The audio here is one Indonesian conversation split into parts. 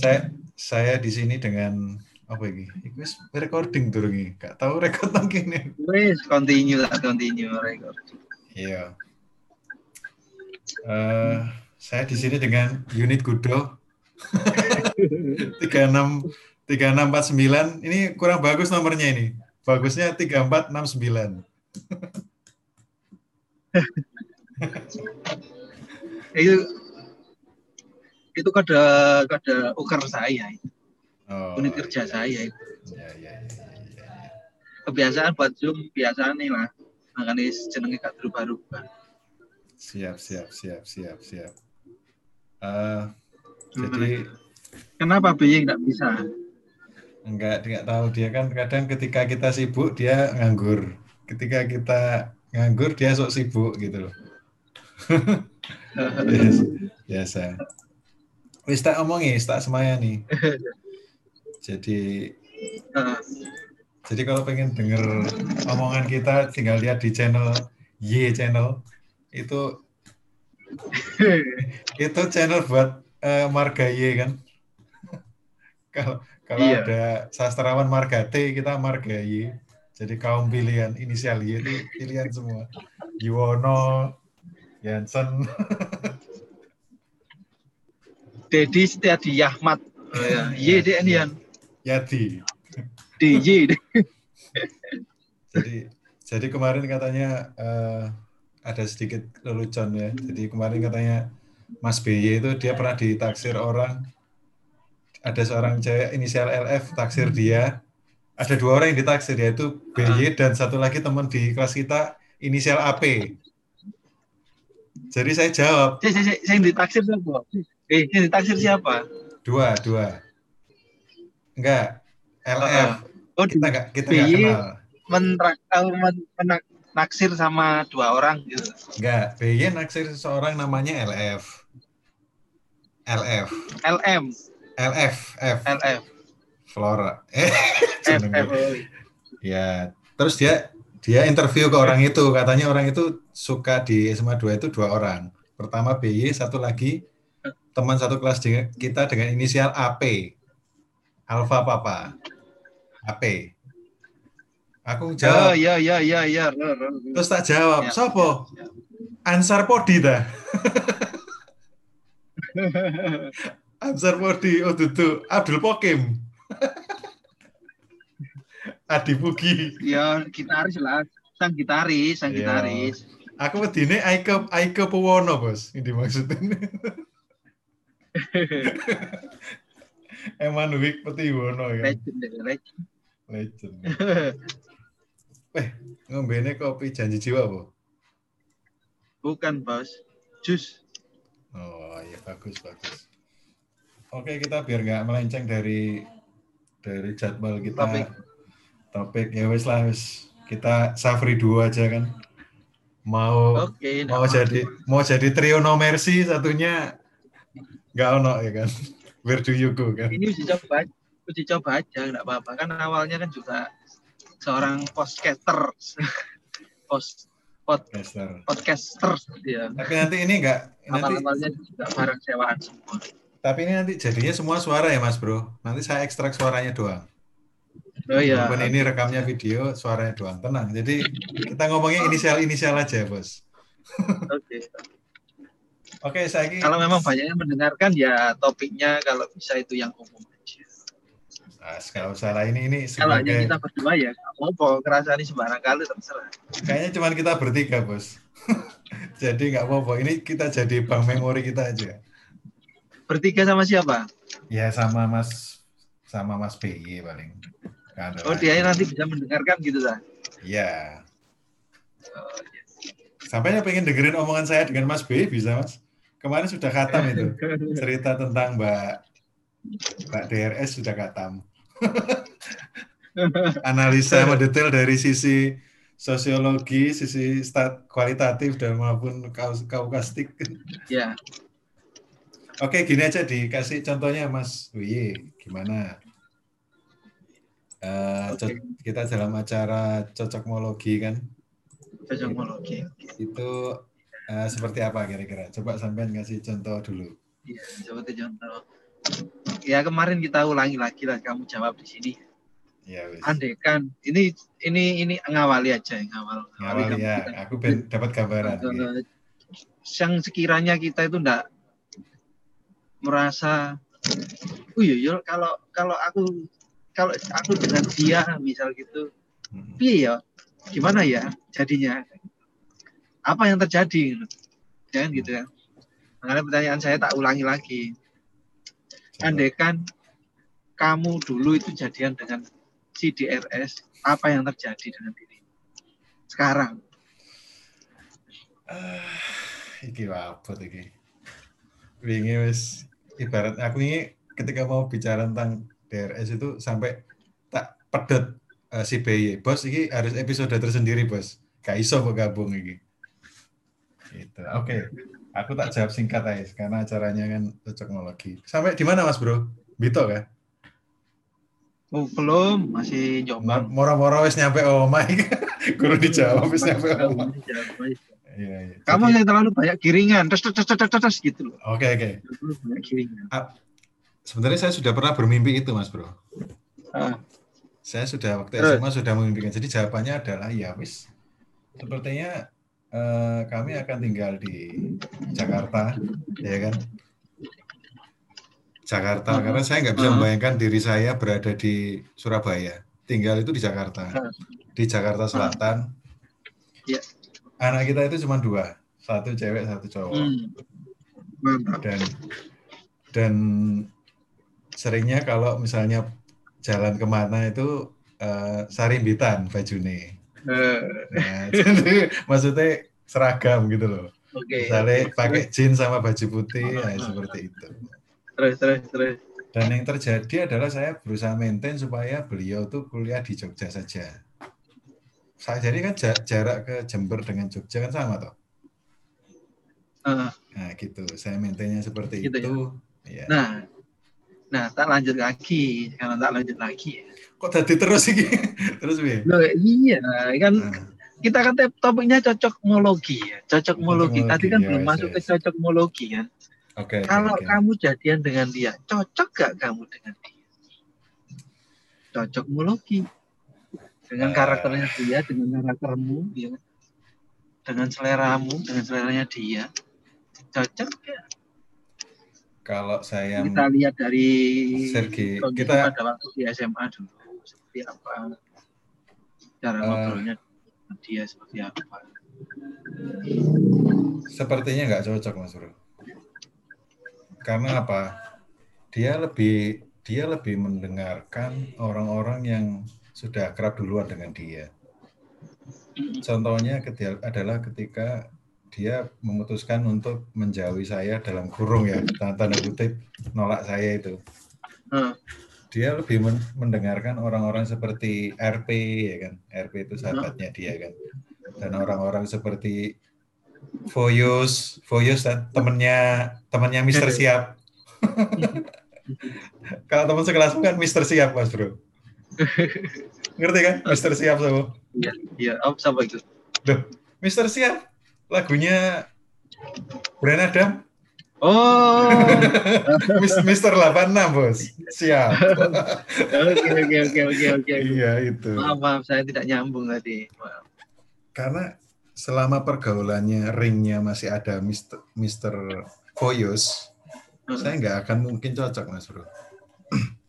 Saya saya di sini dengan apa ini? Iku recording turun ini. Gak tahu record nang kene. Wes continue lah, continue record. Iya. Eh, saya di sini dengan unit Gudo 36 3649. Ini kurang bagus nomornya ini. Bagusnya 3469. Itu itu kode kode uker saya itu. Oh, Unit kerja iya. saya itu. Iya, iya, iya, iya, iya. Kebiasaan buat Zoom biasaan nih lah. Makanya jenenge gak berubah-ubah. Siap, siap, siap, siap, siap. Eh, jadi Kenapa BY nggak bisa? enggak enggak tahu dia kan kadang ketika kita sibuk dia nganggur. Ketika kita nganggur dia sok sibuk gitu loh. Yes, biasa. Wis tak omongi, tak semayani. Jadi Heeh. jadi kalau pengen denger omongan kita tinggal lihat di channel Y channel itu itu channel buat eh, marga Y kan. kalau kalau Iya. ada sastrawan marga T kita marga Y. Jadi kaum pilihan inisial Y itu pilihan semua. Yuwono, Jansen, Dedi Setiadi Yahmat. Oh, ya. Y deh ini yang Yadi. DJ. Jadi jadi kemarin katanya eh, ada sedikit lelucon ya. Jadi kemarin katanya Mas BY itu dia pernah ditaksir orang ada seorang cewek inisial LF taksir dia. Ada dua orang yang ditaksir yaitu BY dan satu lagi teman di kelas kita inisial AP. Jadi saya jawab Saya, saya, saya yang ditaksir siapa? Eh, yang ditaksir siapa? dua dua. Enggak LF. Oh, Kita enggak kita enggak kenal. menrak, eh, men, menak- naksir sama dua orang gitu. Enggak, BY naksir seseorang namanya LF. LF. LM, LF, F, LF, Flora. Eh, F. F. oh. Ya, terus dia dia interview ke orang itu, katanya orang itu suka di SMA 2 itu dua orang. Pertama BY, satu lagi teman satu kelas dengan kita dengan inisial AP. Alpha Papa. AP. Aku Oh, jawab, iya, iya, iya, iya. Ro, ro, ro. terus tak jawab, Ya, sopo? ya, Ansar Podi dah. Ansar Podi, oh dudu, Abdul Pokim. Adi Pugi. Ya, gitaris lah. Sang gitaris, sang Iya. gitaris. Aku wedine Aike Aike Puwono, Bos. Ini maksudnya. Eman Wik Petiwono ya. Legend, deh, legend. Legend. Eh, ngombene kopi janji jiwa, Bu. Bukan, bos. Jus. Oh, iya bagus, bagus. Oke, kita biar nggak melenceng dari dari jadwal kita. Topik. Topik ya wes lah wes. Kita Safri dua aja kan. Mau Oke, mau nggak jadi mau jadi trio no mercy satunya nggak ono ya kan. Where do you go kan? Ini uji coba, uji coba aja, nggak apa-apa. Kan awalnya kan juga seorang podcaster, post pod, Master. podcaster, ya. Tapi nanti ini nggak nanti Awal-awalnya juga barang sewaan semua. tapi ini nanti jadinya semua suara ya Mas Bro. Nanti saya ekstrak suaranya doang. Oh iya. Walaupun ini rekamnya video, suaranya doang. Tenang. Jadi kita ngomongnya inisial-inisial aja, Bos. Oke. Oke, saya ini Kalau memang banyak yang mendengarkan ya topiknya kalau bisa itu yang umum aja. Nah, nggak usah lah ini ini Kalau hanya sebagai kita berdua ya apa-apa. Kerasa ini sembarang kali terserah. kayaknya cuma kita bertiga, Bos. jadi nggak apa-apa. Ini kita jadi bank memori kita aja. Bertiga sama siapa? Ya sama Mas sama Mas BY paling. Ada Oh dia nanti bisa mendengarkan gitu lah. Iya. Oh, Sampai pengen dengerin omongan saya dengan Mas B bisa, Mas. Kemarin sudah katam itu. Cerita tentang Mbak Mbak DRS sudah katam. Analisa mendetail dari sisi sosiologi, sisi stat kualitatif dan maupun kaus kaukastik. ya. Oke, gini aja dikasih contohnya Mas Wiye, gimana? Eh, Oke. co- kita dalam acara cocokmologi kan, Cocokmologi. itu eh, seperti apa kira-kira? Coba sampean ngasih contoh dulu. Iya, seperti contoh. Ya kemarin kita ulangi lagi lah, kamu jawab di sini. Ya, wis. Andekan, ini ini ini ngawali aja, ngawal. Ngawal kamu ya, kita. aku ben dapat gambaran. Eh, yang sekiranya kita itu enggak merasa oh iya iya, kalau kalau aku kalau aku dengan dia misal gitu. Mm. piye ya gimana ya jadinya? Apa yang terjadi? Jangan gitu ya makanya pertanyaan saya tak ulangi lagi. Andaikan kamu dulu itu jadian dengan si apa yang terjadi dengan diri? Sekarang. Ah, iki apa iki? Wingi wis ibarat aku ini ketika mau bicara tentang DRS itu sampai tak pedet eh, si BY. Bos iki harus episode tersendiri, Bos. Gak iso kok gabung iki. Gitu. Oke. Aku tak jawab singkat aja karena acaranya kan teknologi. Sampai di mana Mas Bro? Bito kan? oh belum masih jombang Moro-moro wis nyampe omah iki. Guru dijawab wis nyampe omah. Iya, iya. kamu yang terlalu banyak giringan terus terus terus terus, gitu loh Oke, oke. terlalu banyak giringan Sebenarnya saya sudah pernah bermimpi itu, Mas Bro. Ah, Saya sudah waktu? SMA sudah memimpikan. Jadi jawabannya adalah ya wis. Sepertinya eh, kami akan tinggal di Jakarta, ya kan? Jakarta, Hmm. karena saya nggak bisa Hmm. membayangkan diri saya berada di Surabaya. Tinggal itu di Jakarta, Hmm. di Jakarta Selatan. Ya. Anak kita itu cuma dua, satu cewek, satu cowok. hmm. dan dan seringnya kalau misalnya jalan ke mana itu eh, sarimbitan bajune. Eh, Nah, maksudnya seragam gitu loh. oke Misalnya pakai jeans sama baju putih, ya, seperti itu. terus terus terus Dan yang terjadi adalah saya berusaha maintain supaya beliau tuh kuliah di Jogja saja. Saya jadi kan ja- jarak ke Jember dengan Jogja kan sama toh. Ah, Nah gitu, saya maintainnya seperti Gitu ya. itu. Ya. nah nah tak lanjut lagi kalau tak lanjut lagi Kok tadi terus ini? terus Wi? Loh, iya kan Nah. kita kan topiknya cocokmologi ya cocokmologi Cocokmologi, tadi kan ya, belum yes, masuk ke cocokmologi kan Oke. oke, kalau oke. kamu jadian dengan dia cocok gak kamu dengan dia cocokmologi dengan Eh. karakternya dia dengan karaktermu ya dengan seleramu dengan seleranya dia cocok gak Kalau saya kita lihat dari Sergei, kondisi kita- pada waktu di SMA dulu seperti apa cara Eh. ngobrolnya dia seperti apa sepertinya nggak cocok Mas Bro. Karena apa? Dia lebih dia lebih mendengarkan orang-orang yang sudah kerap duluan dengan dia. Contohnya ketia- adalah ketika dia memutuskan untuk menjauhi saya dalam kurung ya, tanda tanda kutip nolak saya itu. Hmm. Dia lebih men- mendengarkan orang-orang seperti RP ya kan, RP itu sahabatnya dia kan, dan orang-orang seperti Foyus, Foyus temennya temannya Mister Siap. Kalau teman sekelas kan Mister Siap mas bro. Ngerti kan Mister Siap sama? Iya, iya. Oh, siapa itu? Mister Siap lagunya Brian Adam. Oh, Mis- Mister 86 bos. Siap. oke oke oke oke oke. iya itu. Maaf maaf, saya tidak nyambung tadi. Maaf. Karena selama pergaulannya ringnya masih ada Mister Mister Foyus, saya nggak akan mungkin cocok mas bro.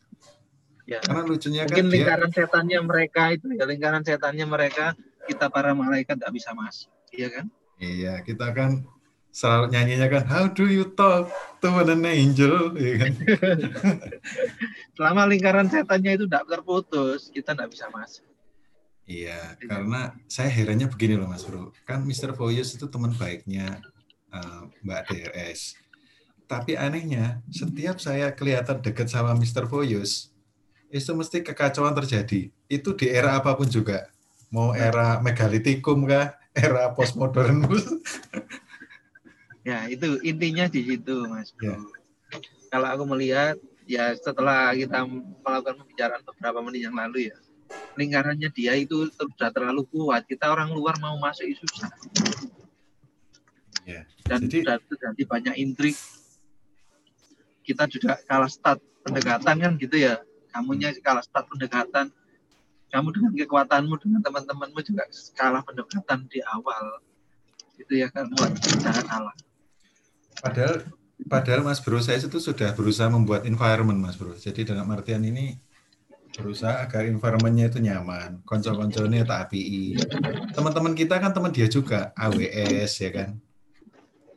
Ya. Karena lucunya kan Mungkin dia lingkaran setannya mereka itu ya lingkaran setannya mereka kita para malaikat tidak bisa masuk, iya kan? Iya, kita kan selalu nyanyinya kan How do you talk to an angel, ya kan? Selama lingkaran setannya itu tidak terputus, kita tidak bisa masuk. Iya, karena saya herannya begini loh Mas Bro. Kan Mr. Foyus itu teman baiknya eh, Mbak DRS. Tapi anehnya, setiap saya kelihatan dekat sama Mr. Foyus, itu mesti kekacauan terjadi. Itu di era apa pun juga. Mau era megalitikum kah? Era postmodern Ya itu intinya di situ, Mas. Ya. Kalau aku melihat ya setelah kita melakukan pembicaraan beberapa menit yang lalu ya, lingkarannya dia itu sudah terlalu kuat. Kita orang luar mau masuk itu susah. Ya, Dan jadi- sudah terjadi banyak intrik kita juga kalah start pendekatan kan gitu ya kamunya kalah start pendekatan kamu dengan kekuatanmu dengan teman-temanmu juga kalah pendekatan di awal. Itu ya kan jangan kalah padahal padahal Mas Bro saya itu sudah berusaha membuat environment Mas Bro. Jadi dalam artian ini berusaha agar environmentnya itu nyaman konco-konconya tak api teman-teman kita kan teman dia juga AWS ya kan?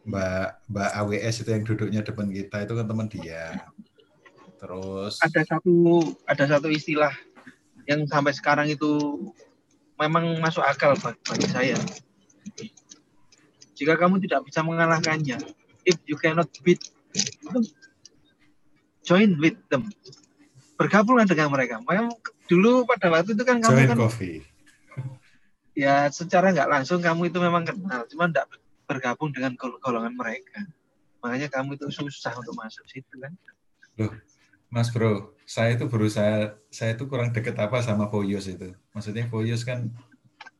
Mbak Mbak AWS itu yang duduknya depan kita itu kan teman dia. Terus ada satu ada satu istilah yang sampai sekarang itu memang masuk akal bagi saya jika kamu tidak bisa mengalahkannya if you cannot beat them, join with them bergabunglah dengan mereka. Memang dulu pada waktu itu kan kamu Join kan coffee. ya secara nggak langsung kamu itu memang kenal, cuma tidak bergabung dengan golongan mereka. Makanya kamu itu susah untuk masuk situ kan. Loh, Mas Bro, saya itu berusaha, saya itu kurang deket apa sama Foyos itu. Maksudnya Foyos kan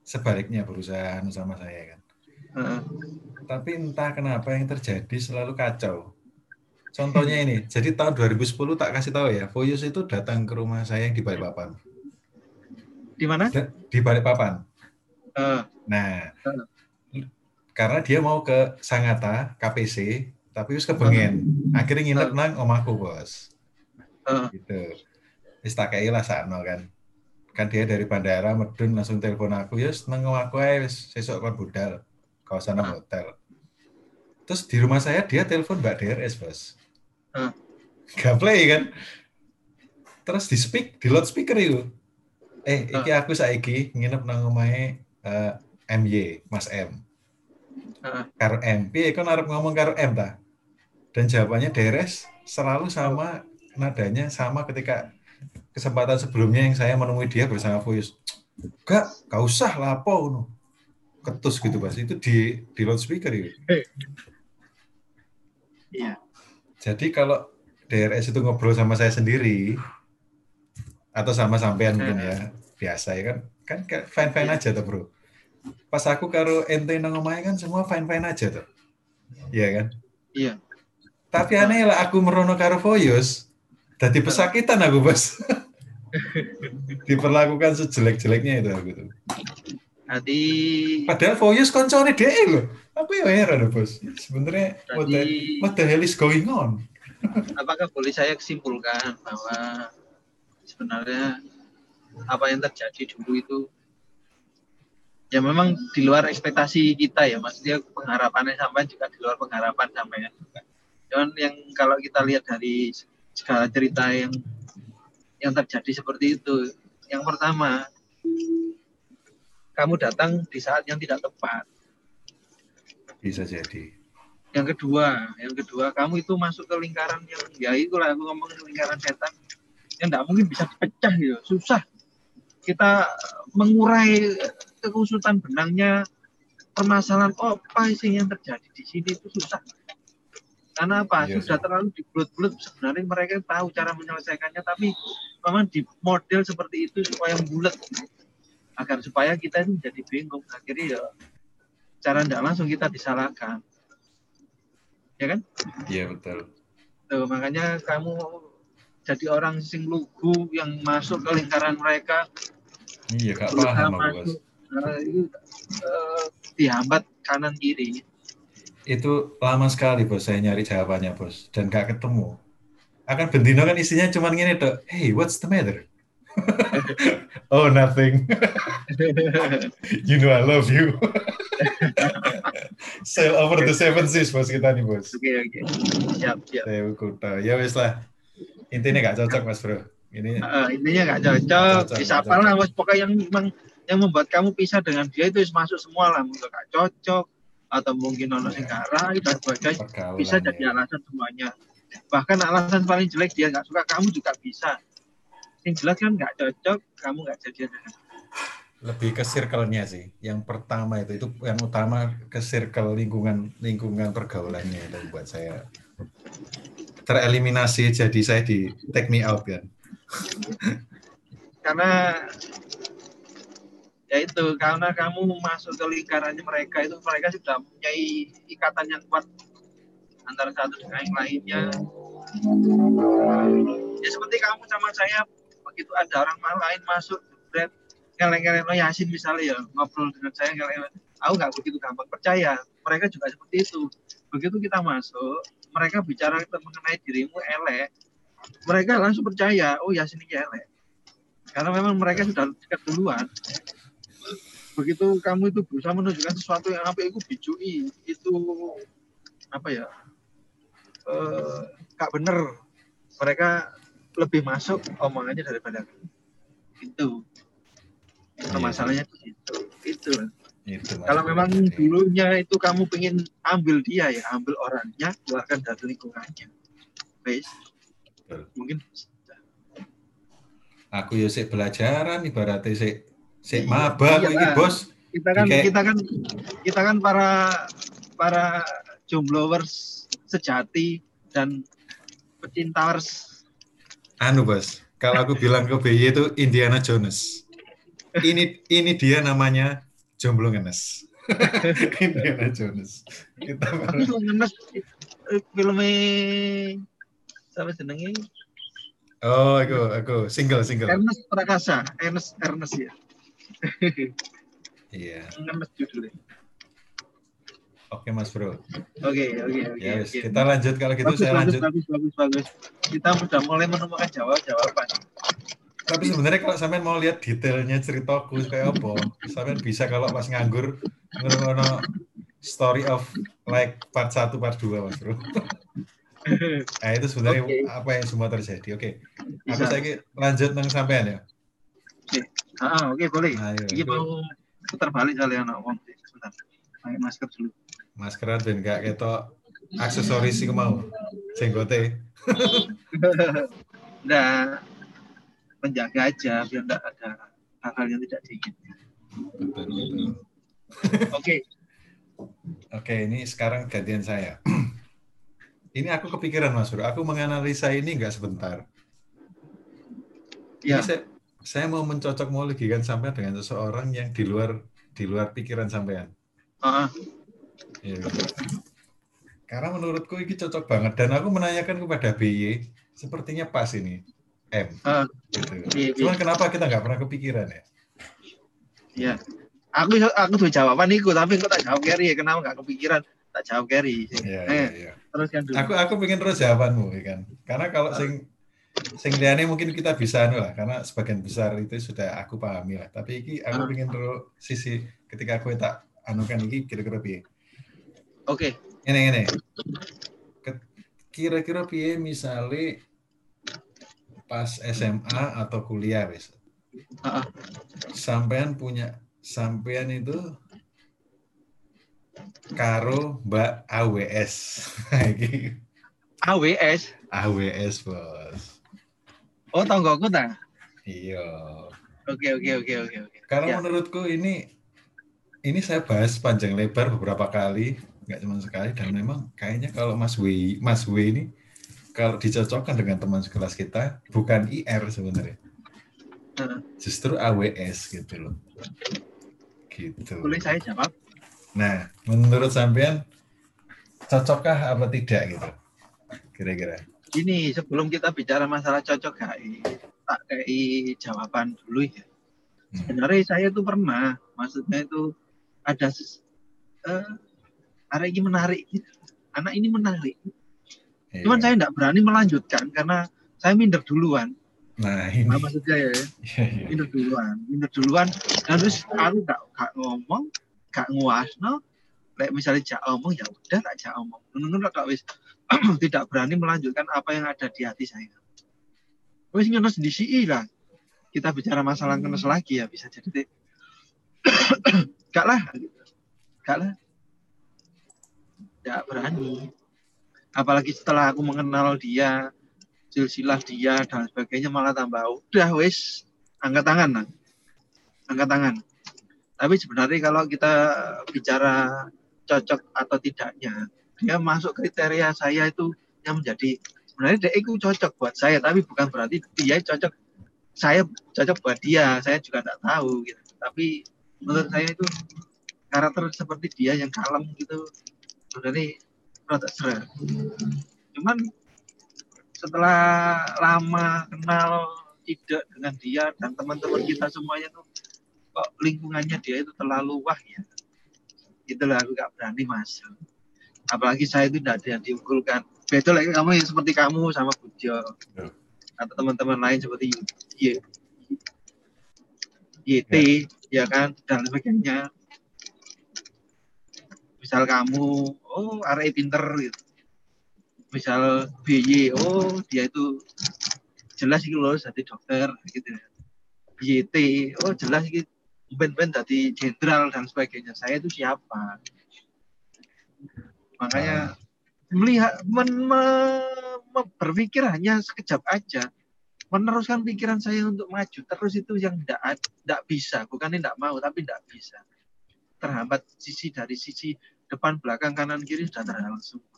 sebaliknya berusaha anu sama saya kan. Uh. Tapi entah kenapa yang terjadi selalu kacau. Contohnya ini, jadi tahun 2010 tak kasih tahu ya, Foyus itu datang ke rumah saya yang di Balikpapan. Di mana? Di Balikpapan. Uh. Nah, uh. karena dia mau ke Sangatta, KPC, tapi harus kebengen. Uh. Akhirnya nginep uh. nang omahku, bos. Uh. Gitu. Wis tak lah sakno kan. Kan dia dari bandara medun langsung telepon aku, ya nang omahku ae wis sesuk kon budal. Kawasan uh. hotel. Terus di rumah saya dia telepon Mbak DRS, Bos. Uh. Gak play kan. Terus di speak, di loudspeaker itu. Eh, iki aku saiki nginep nang omahe uh, MY, Mas M. Uh. Karo M. Piye kon arep ngomong karo M ta? Dan jawabannya deres selalu sama nadanya sama ketika kesempatan sebelumnya yang saya menemui dia bersama Fuyus. Gak, gak usah lapo no. Ketus gitu, Mas. Itu di di loudspeaker itu. Iya. Jadi kalau DRS itu ngobrol sama saya sendiri atau sama sampean mungkin ya biasa ya kan kan fine fine aja tuh bro. Pas aku karo ente nang kan semua fine fine aja tuh. Iya kan? Iya. Tapi aneh lah aku merono karo Foyos, jadi pesakitan aku bos. Diperlakukan sejelek-jeleknya itu aku tuh. Nanti padahal Foyos koncone dia loh. Aku ya heran bos. Sebenarnya what, the, what the hell is going on? apakah boleh saya kesimpulkan bahwa sebenarnya apa yang terjadi dulu itu ya memang di luar ekspektasi kita ya maksudnya pengharapannya sampai juga di luar pengharapan sampai juga. Cuman yang kalau kita lihat dari segala cerita yang yang terjadi seperti itu, yang pertama kamu datang di saat yang tidak tepat. Bisa jadi. Yang kedua yang kedua kamu itu masuk ke lingkaran yang ya itulah aku ngomong lingkaran setan yang tidak mungkin bisa dipecah gitu. Susah. Kita mengurai kekusutan benangnya permasalahan oh, apa sih yang terjadi di sini itu susah karena apa. Iya sudah terlalu dibulut-bulut sebenarnya mereka tahu cara menyelesaikannya tapi memang di model seperti itu supaya bulat agar supaya kita ini jadi bingung akhirnya ya cara tidak langsung kita disalahkan ya kan? Iya betul. Tuh, makanya kamu jadi orang sing lugu yang masuk ke lingkaran mereka. Iya, gak paham aku, Uh, itu, uh, dihambat kanan kiri. Itu lama sekali bos saya nyari jawabannya bos dan gak ketemu. Akan bentino kan isinya cuma gini tuh, hey what's the matter? oh nothing. you know I love you. Sail over the seven seas bos kita nih bos. Oke okay, oke. Okay. Siap siap. Saya. Ya wes lah. Intinya nggak cocok mas bro. Ini. Uh, intinya nggak cocok. Bisa apa lah bos. Pokoknya yang memang yang membuat kamu pisah dengan dia itu masuk semua lah. Nggak cocok atau mungkin nono sing dan sebagainya bisa jadi alasan semuanya. Bahkan alasan paling jelek dia nggak suka kamu juga bisa. Yang jelas kan nggak cocok, kamu nggak jadi dengan lebih ke circle-nya sih. Yang pertama itu itu yang utama ke circle lingkungan lingkungan pergaulannya itu buat saya tereliminasi jadi saya di take me out kan. karena ya itu karena kamu masuk ke lingkarannya mereka itu mereka sudah mempunyai ikatan yang kuat antara satu dengan yang lainnya. Ya seperti kamu sama saya begitu ada orang lain masuk jebret ngeleng-ngeleng oh Yasin misalnya ya ngobrol dengan saya ngeleng aku nggak begitu gampang percaya mereka juga seperti itu. Begitu kita masuk mereka bicara mengenai dirimu elek mereka langsung percaya oh Yasin ini elek. Karena memang mereka sudah dekat duluan begitu kamu itu berusaha menunjukkan sesuatu yang apa itu bijui itu apa ya eh, gak bener. Mereka lebih masuk omongannya daripada itu. Itu Iya. masalahnya di situ itu Itu, Mas kalau memang dulunya itu kamu pengen ambil dia ya ambil orangnya keluarkan dari lingkungannya. Betul. mungkin aku ya belajaran ibaratnya sik sik maba iya iki bos. Kita kan Kayak- kita kan kita kan para para jomblowers sejati dan pecintawers. Anu bos. Kalau aku bilang ke BY itu Indiana Jones. Ini ini dia namanya jomblo ngenes. Indiana Jones. Kita tapi ngenes eh, filmnya siapa jenenge oh aku aku single single. Ernest Prakasa. Ernest Ernest ya iya. Ngenes judulnya. Oke mas bro. Oke oke oke ya wis, oke. kita lanjut kalau gitu bagus, saya bagus, lanjut. bagus bagus bagus. Kita sudah mulai menemukan jawab jawaban tapi sebenarnya kalau sampean mau lihat detailnya ceritaku kayak apa sampean bisa kalau pas nganggur ngono story of like part 1 part 2 mas bro. Nah itu sebenarnya Oke. apa yang semua terjadi. Oke. Aku Bisa. saya lanjut nang sampean ya ah oke boleh. Ayo, ini itu mau putar balik kali anak wong sebentar. Pakai masker dulu. Maskeran dan gak ketok aksesoris sih mau. Jenggote Nah, menjaga aja biar tidak ada hal-hal yang tidak diinginkan. betul betul. Oke, oke ini sekarang gantian saya. Ini aku kepikiran mas bro. Aku menganalisa ini nggak sebentar. Ya Ini saya, saya mau mencocok kan sampai dengan seseorang yang di luar di luar pikiran sampean. ah, Iya. Karena menurutku ini cocok banget dan aku menanyakan kepada BY sepertinya pas ini M. ah, Gitu. iya, iya. Cuman kenapa kita nggak pernah kepikiran ya? ya. Aku aku tuh jawaban itu, tapi kok tak jawab Kerry ya? Kenapa nggak kepikiran? Tak jawab Kerry. Iya, eh, iya, iya. teruskan dulu. Aku aku pengen terus jawabanmu ya kan. Karena kalau sing sing liane mungkin kita bisa anu lah karena sebagian besar itu sudah aku pahami lah. Tapi iki aku Ah. pengen terus sisi ketika aku tak anukan iki kira-kira piye. Oke, ini ini Ke- kira-kira piye misalnya pas SMA atau kuliah wis Ah, ah. sampean punya sampean itu karo Mbak AWS AWS. AWS bos Oh, tonggoku tak? iya Oke, oke, oke, oke, oke. karena Ya. menurutku ini ini saya bahas panjang lebar beberapa kali nggak cuma sekali dan memang kayaknya kalau Mas W Mas W ini kalau dicocokkan dengan teman sekelas kita bukan IR sebenarnya justru AWS gitu loh gitu Boleh saya jawab? nah menurut sampean cocokkah apa tidak gitu kira-kira Ini sebelum kita bicara masalah cocok HI, tak kayak jawaban dulu ya. Hmm. Sebenarnya saya tuh pernah, maksudnya itu ada ses- eh, hari ini menarik gitu. Anak ini menarik. Cuman Iya. saya tidak berani melanjutkan karena saya minder duluan. nah ini Nah, maksud saya ya, Iya, iya. minder duluan, minder duluan. Dan terus aku gak, gak ngomong, gak nguasno. Kayak misalnya jak omong ya udah tak jak omong. Nunggu tak wis tidak berani melanjutkan apa yang ada di hati saya. Wis ngenes di CI lah. Kita bicara masalah ngenes lagi ya bisa jadi. Gak lah, gitu. gak lah. Gak berani. Apalagi setelah aku mengenal dia, silsilah dia dan sebagainya malah tambah udah wis angkat tangan lah. Angkat tangan. Tapi sebenarnya kalau kita bicara cocok atau tidaknya, dia masuk kriteria saya itu yang menjadi sebenarnya dia itu cocok buat saya, tapi bukan berarti dia cocok saya cocok buat dia. Saya juga tidak tahu gitu. Tapi menurut saya itu karakter seperti dia yang kalem gitu sebenarnya rada seret. Cuman setelah lama kenal tidak dengan dia dan teman-teman kita semuanya tuh kok lingkungannya dia itu terlalu wah ya itulah aku gak berani masuk apalagi saya itu tidak ada yang diunggulkan. Beda lagi kamu yang seperti kamu sama Bujo Ya. atau teman-teman lain seperti Y YT ya. kan? Dan sebagainya. Misal kamu oh arek pinter gitu. Misal BY oh dia itu jelas itu loh jadi dokter gitu YT oh jelas gitu. Ben-ben tadi jenderal dan sebagainya. Saya itu siapa makanya melihat men, me- me- berpikir hanya sekejap aja. Meneruskan pikiran saya untuk maju terus itu yang tidak tidak bisa. Bukannya tidak mau tapi tidak bisa. Terhambat sisi dari sisi depan belakang kanan kiri sudah terhalang semua.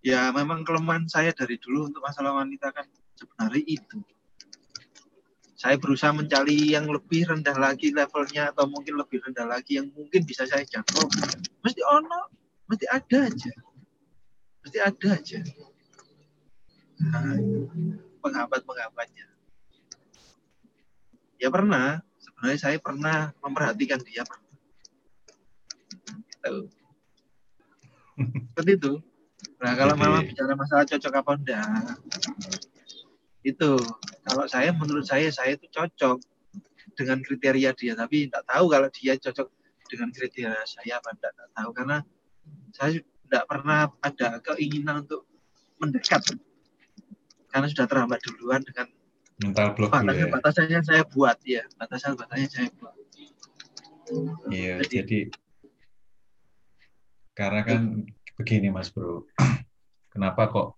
Ya memang kelemahan saya dari dulu untuk masalah wanita kan sebenarnya itu saya berusaha mencari yang lebih rendah lagi levelnya atau mungkin lebih rendah lagi yang mungkin bisa saya jangkau. Mesti ono mesti ada aja. Mesti ada aja. Nah, penghambat penghambatnya ya pernah. Sebenarnya saya pernah memperhatikan dia pernah gitu. seperti itu. Nah kalau memang bicara masalah cocok apa enggak itu. Kalau saya menurut saya saya itu cocok dengan kriteria dia. Tapi tidak tahu kalau dia cocok dengan kriteria saya apa tidak tahu. Karena saya tidak pernah ada keinginan untuk mendekat. Karena sudah terhambat duluan dengan mental block dulu ya. batasan-batasannya saya buat ya batasan-batasannya saya buat. Iya, Jadi- jadi karena kan begini Mas Bro, kenapa kok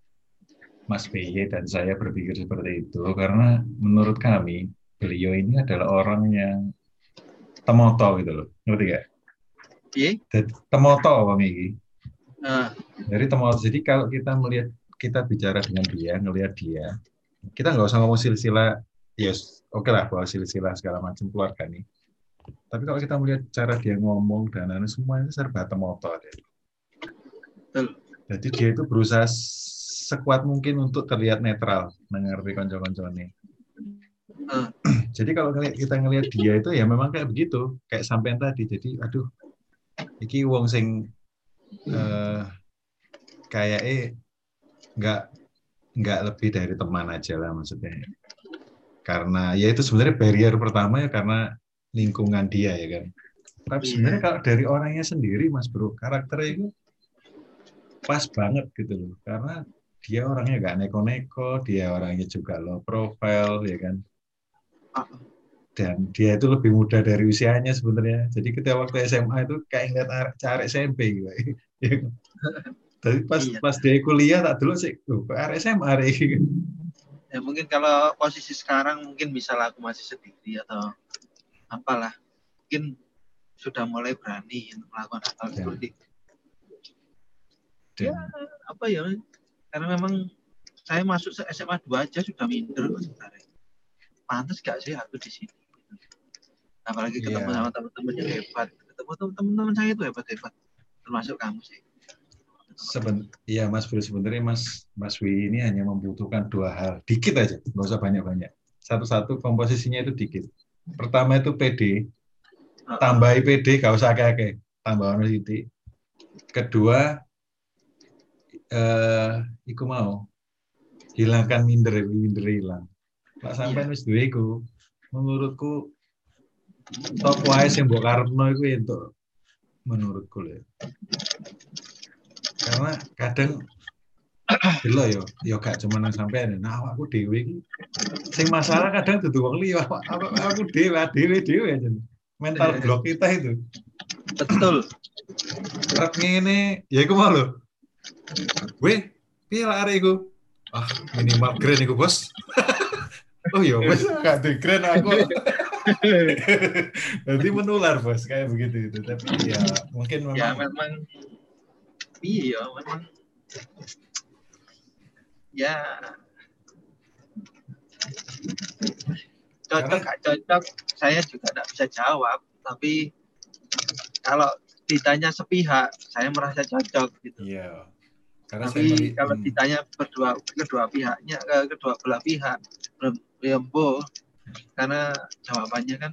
Mas BY dan saya berpikir seperti itu? Karena menurut kami beliau ini adalah orang yang temoto gitu loh, ngerti gak? Iya? Temoto Pak Miki. Nah, Jadi temoto. Jadi kalau kita melihat kita bicara dengan dia, ngelihat dia, kita nggak usah ngomong silsilah, yes, oke lah bahwa silsilah segala macam keluarga nih. Tapi kalau kita melihat cara dia ngomong dan anu semua itu serba temoto. Jadi dia itu berusaha sekuat mungkin untuk terlihat netral, mengerti konco-koncone. Hmm. Jadi kalau kita ngelihat dia itu ya memang kayak begitu, kayak sampean tadi. Jadi aduh, iki wong sing eh kayak eh nggak nggak lebih dari teman aja lah maksudnya. Karena ya itu sebenarnya barrier pertama ya karena lingkungan dia ya kan. Tapi Iya. sebenarnya kalau dari orangnya sendiri Mas Bro, karakternya itu pas banget gitu loh. Karena dia orangnya nggak neko-neko, dia orangnya juga low profile ya kan. Ah. Dan dia itu lebih muda dari usianya sebenarnya. Jadi ketika waktu SMA itu kayak ngeliat cari SMP gitu. Ya kan? Tapi pas Iya. pas dia kuliah tak dulu sih, kok arek SMA arek iki?" ya mungkin kalau posisi sekarang mungkin bisa lah aku masih sendiri atau apalah mungkin sudah mulai berani untuk melakukan hal Ya. seperti Ya, apa ya karena memang saya masuk SMA 2 aja sudah minder sebenarnya pantas gak sih aku di sini apalagi ketemu Iya. sama teman-teman yang hebat ketemu tem- teman-teman saya itu hebat-hebat termasuk kamu sih Seben, iya Mas Bro sebenarnya Mas Mas Wi ini hanya membutuhkan dua hal, dikit aja, nggak usah banyak-banyak. Satu-satu komposisinya itu dikit. Pertama itu PD, tambahi PD, gak usah akeh-akeh, tambah ono sithik. Kedua, eh, iku mau hilangkan minder, minder hilang. Pak sampai wis duwe iku, menurutku top wise yang mbok karepno iku entuk menurutku lho. Karena kadang Gila yo, yo gak cuma nang sampean, nah awakku dhewe iki. Sing masalah kadang dudu wong liya, awak- awak- aku dhewe, dhewe dhewe aja. Mental block kita itu. betul Rek ngene, ya iku mau lho. Weh, piye lah arek iku? Ah, minimal grand iku, Bos. oh iya, wes gak di grand aku. Nanti menular, Bos, kayak begitu itu. Tapi ya mungkin ya memang memang iya memang ya cocok Karena- gak cocok saya juga tidak bisa jawab tapi kalau ditanya sepihak saya merasa cocok gitu Iya. Karena saya Tapi meli- kalau hmm, ditanya berdua kedua pihaknya ke kedua belah pihak belum ya karena jawabannya kan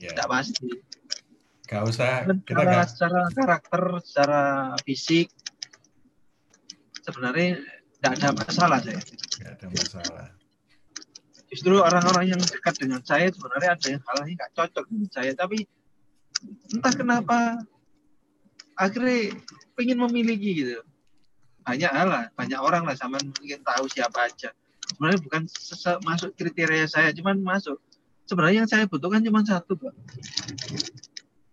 ya, tidak pasti. nggak usah Dan kita secara, nggak secara karakter, secara fisik sebenarnya tidak ada masalah saya. nggak ada masalah. Justru orang-orang yang dekat dengan saya sebenarnya ada yang halnya nggak cocok dengan saya, tapi entah kenapa akhirnya pengen memiliki gitu. Banyak hal lah, banyak orang lah sama mungkin tahu siapa aja. Sebenarnya bukan masuk kriteria saya, cuman masuk. Sebenarnya yang saya butuhkan cuma satu, Pak.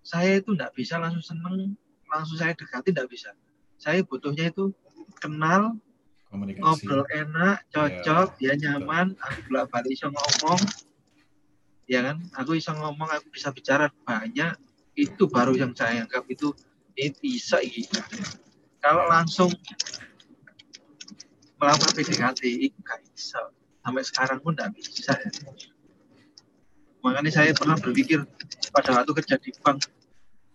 Saya itu nggak bisa langsung seneng, langsung saya dekati nggak bisa. Saya butuhnya itu kenal, Komunikasi. ngobrol enak, cocok, dia nyaman, aku bolak balik iso ngomong, ya kan? Aku iso ngomong, aku bisa bicara banyak, itu baru yang saya anggap itu ini bisa gitu. Kalau langsung melakukan PDKT itu nggak bisa. Sampai sekarang pun nggak bisa. Ya. Makanya saya pernah berpikir pada waktu kerja di bank,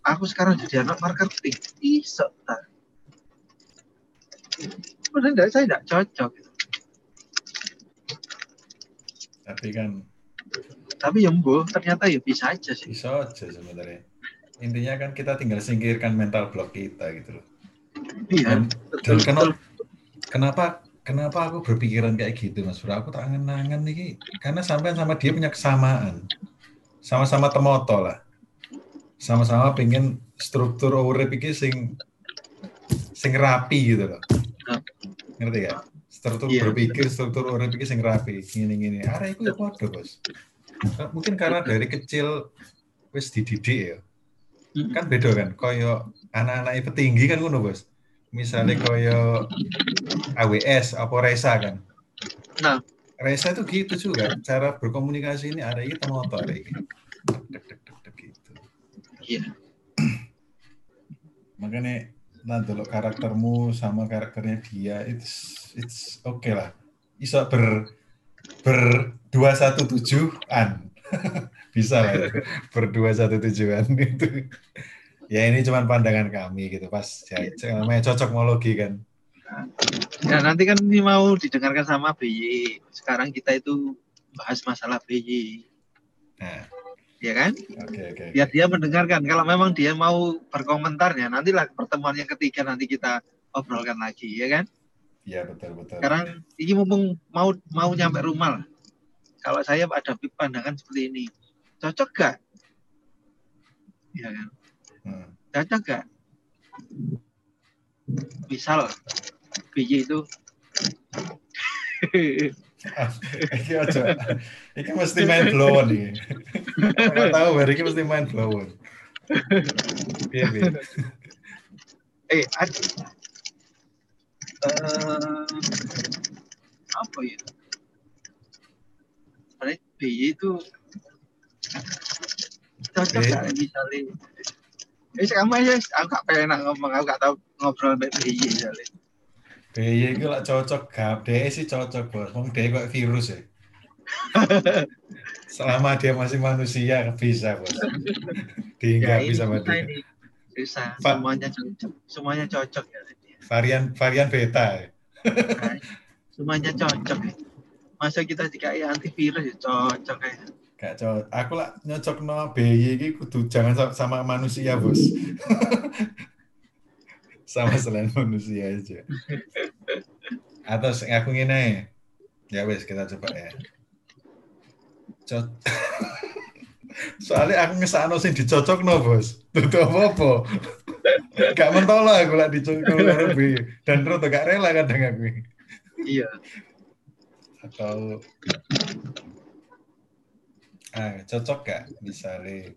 aku sekarang jadi anak marketing, bisa. tak? Sebenarnya saya tidak cocok. Tapi kan Tapi ya bu, ternyata ya bisa aja sih. bisa aja sebenarnya. Intinya kan kita tinggal singkirkan mental block kita gitu loh. Iya, Dan, betul, dan kena- betul. kenapa kenapa aku berpikiran kayak gitu Mas Bro? Aku tak angen-angen nih karena sampai sama dia punya kesamaan. Sama-sama temoto lah. Sama-sama pengen struktur urip iki sing sing rapi gitu loh. Ngerti gak? Struktur Iya. berpikir, struktur urip iki sing rapi. Gini-gini. Arek iku ya padha, Bos. Mungkin karena dari kecil wis dididik ya. Kan beda kan, koyo anak-anak petinggi kan ngono, Bos. Misalnya koyo AWS apa Resa kan. Nah. Resa itu gitu juga. Cara berkomunikasi ini ada ini temoto ada ini. Dek, dek, dek, dek, gitu. Iya. Makanya nanti lo karaktermu sama karakternya dia it's it's oke lah. Iso ber ber dua satu tujuan bisa lah itu. berdua satu tujuan itu ya ini cuma pandangan kami gitu pas ya, namanya cocokmologi kan Ya nanti kan ini mau didengarkan sama BY. Sekarang kita itu bahas masalah BY, nah ya kan? oke oke Biar dia mendengarkan. Kalau memang dia mau berkomentarnya, nantilah pertemuan yang ketiga nanti kita obrolkan lagi, ya kan? iya betul betul Sekarang ini mumpung mau mau nyampe rumah lah. Kalau saya ada pandangan seperti ini, cocok gak? Ya kan? Hmm. Cocok gak? Misal BY itu Iki aja. Iki mesti main blown iki. Ora tahu bar iki mesti main blown. Piye piye? eh ad, eh, apa ya BY itu cocok BY. gak misalnya eh kamu aja aku gak pengen ngomong aku gak tahu ngobrol sama BY misalnya BY iki lak cocok gak, DE sih cocok bos. Wong DE kok virus ya. Selama dia masih manusia bisa bos. Dihinggapi ini sama dia. ini susah Pak. semuanya cocok semuanya cocok ya Varian varian beta. ya. Nah, semuanya cocok ya. Masa kita dikai antivirus ya cocok ya Gak cocok. Aku lah nyocok no BY iki kudu jangan sa- sama manusia bos. sama selain manusia aja. Atau aku ngene. Ya wes kita coba ya. Cot Soalnya aku ngesakno sing dicocok no bos. Tutu apa-apa. Gak mentolo aku lah dicocok BY. Dan terus gak rela kadang aku. iya Atau ah cocok gak misalnya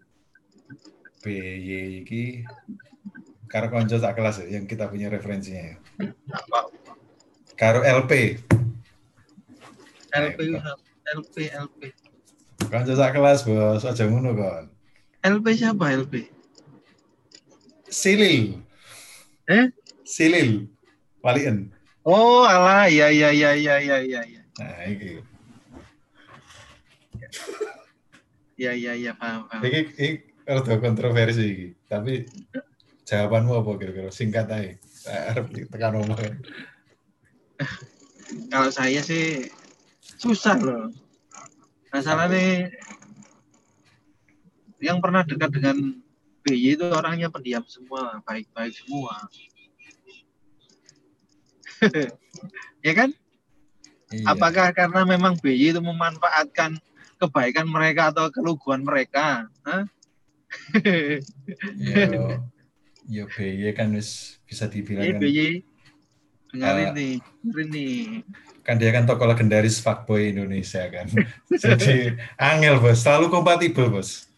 BY iki karo konco sak kelas ya, yang kita punya referensinya ya. Karo LP, LP LP LP konco sak kelas bos, aja ngono kon. LP siapa LP Silil. Eh? Silil. Walien. Oh, alah, ya, ya, ya, ya, ya, ya, ya, Nah, iki. ya, ya, ya, paham, paham. Iki iki rada kontroversi iki, tapi jawabanmu apa kira-kira? Singkat aja. Arep tekan omah. Kalau saya sih susah loh. Masalahnya yang pernah dekat dengan BY itu orangnya pendiam semua, baik-baik semua. ya kan? Iya. Apakah karena memang BY itu memanfaatkan kebaikan mereka atau keluguan mereka? Hah? Yo, yo BY kan wis bisa dibilang Ini kan, BY dengar Eh, ini, kan dia kan tokoh legendaris fuckboy Indonesia kan. Jadi angel bos, selalu kompatibel bos.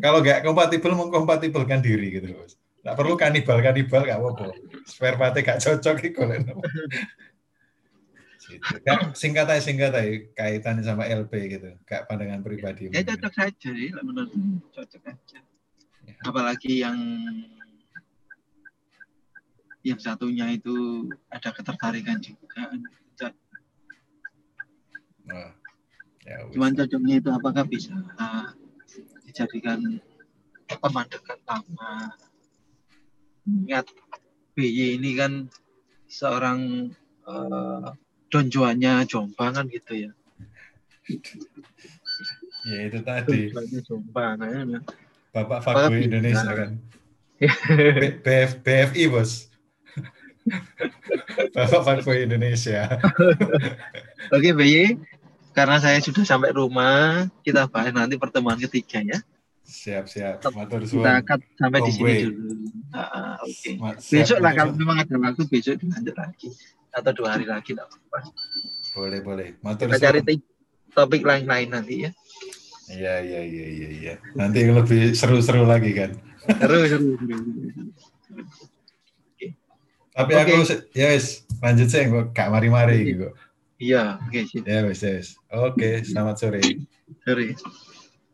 Kalau nggak kompatibel mengkompatibelkan diri gitu bos. Nggak perlu kanibal kanibal nggak apa-apa. Spare partnya nggak cocok itu golek nopo. Gitu. Singkat aja singkat aja kaitannya sama LP gitu. Kak pandangan pribadi. Ya cocok saja lah menurut cocok aja. Ya. Apalagi yang yang satunya itu ada ketertarikan juga. Ya wis. Cuman cocoknya itu apakah bisa dijadikan teman dekat lama? Ingat BY ini kan seorang eh, Don Juannya Jombang kan gitu ya. Ya itu tadi Juannya Jombang kan. Bapak bisa? Indonesia kan. B- BF, BFI bos. Bapak Fuckboy Indonesia. Oke BY, karena saya sudah sampai rumah, kita bahas nanti pertemuan ketiga ya. Siap siap. Matur Kita suwun. cut sampai di sini dulu. Ah, Oke. Siap, Besok lah kalau memang ada waktu besok dilanjut lagi atau dua hari lagi apa-apa. Boleh boleh. Matur Kita cari topik lain-lain nanti ya. Iya iya iya iya iya. Nanti lebih seru-seru lagi kan. Seru seru. seru. Tapi Oke. aku ya wis lanjut sih kok gak mari-mari gitu. Iya, oke sip. Ya wis ya wis. Oke, selamat sore. Sorry.